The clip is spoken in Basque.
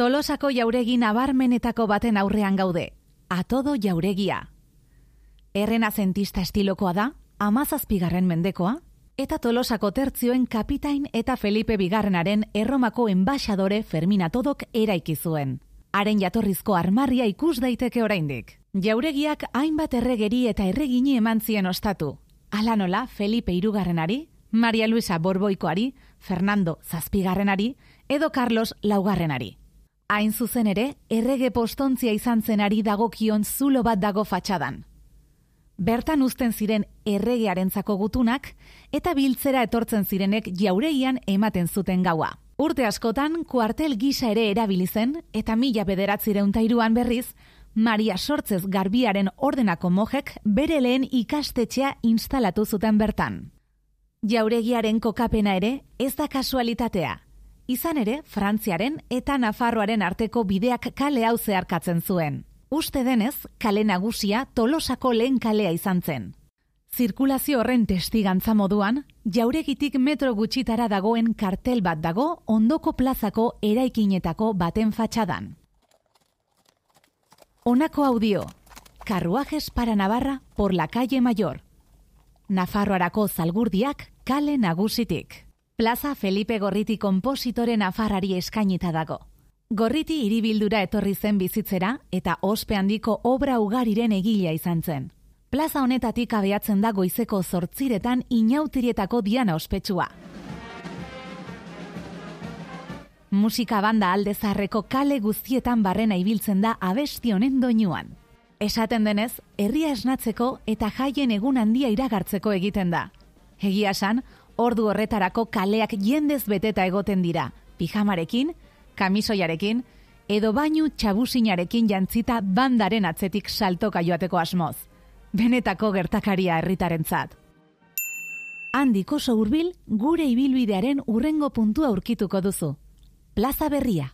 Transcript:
Tolosako jauregi nabarmenetako baten aurrean gaude, atodo jauregia. Errena zentista estilokoa da, amazazpigarren mendekoa, eta Tolosako tertzioen kapitain eta Felipe Bigarrenaren erromako enbaixadore Ferminatodok eraiki zuen. Haren jatorrizko armarria ikus daiteke oraindik. Jauregiak hainbat erregeri eta erregini eman zien ostatu. Ala nola Felipe Irugarrenari, Maria Luisa Borboikoari, Fernando Zazpigarrenari, edo Carlos Laugarrenari. Hain zuzen ere, errege postontzia izan zenari dagokion zulo bat dago fatxadan. Bertan uzten ziren erregearentzako gutunak eta biltzera etortzen zirenek jaureian ematen zuten gaua. Urte askotan, kuartel gisa ere erabili zen eta mila bederatzireun berriz, Maria Sortzez Garbiaren ordenako mojek bere lehen ikastetxea instalatu zuten bertan. Jauregiaren kokapena ere ez da kasualitatea. Izan ere, Frantziaren eta Nafarroaren arteko bideak kale hau zeharkatzen zuen. Uste denez, kale nagusia tolosako lehen kalea izan zen. Zirkulazio horren testigantza moduan, jauregitik metro gutxitara dagoen kartel bat dago ondoko plazako eraikinetako baten fatxadan. Honako audio, Carruajes para Navarra por la calle Mayor. Nafarroarako zalgurdiak kale nagusitik. Plaza Felipe Gorriti kompositore Nafarrari eskainita dago. Gorriti hiribildura etorri zen bizitzera eta ospe handiko obra ugariren egilea izan zen. Plaza honetatik abeatzen da goizeko zortziretan inautirietako diana ospetsua. Musika banda alde zarreko kale guztietan barrena ibiltzen da abesti honen doinuan. Esaten denez, herria esnatzeko eta jaien egun handia iragartzeko egiten da. Egia san, ordu horretarako kaleak jendez beteta egoten dira, pijamarekin, kamisoiarekin, edo bainu txabusinarekin jantzita bandaren atzetik saltoka joateko asmoz. Benetako gertakaria herritarentzat. Handiko oso hurbil gure ibilbidearen urrengo puntua aurkituko duzu. Plaza Berria.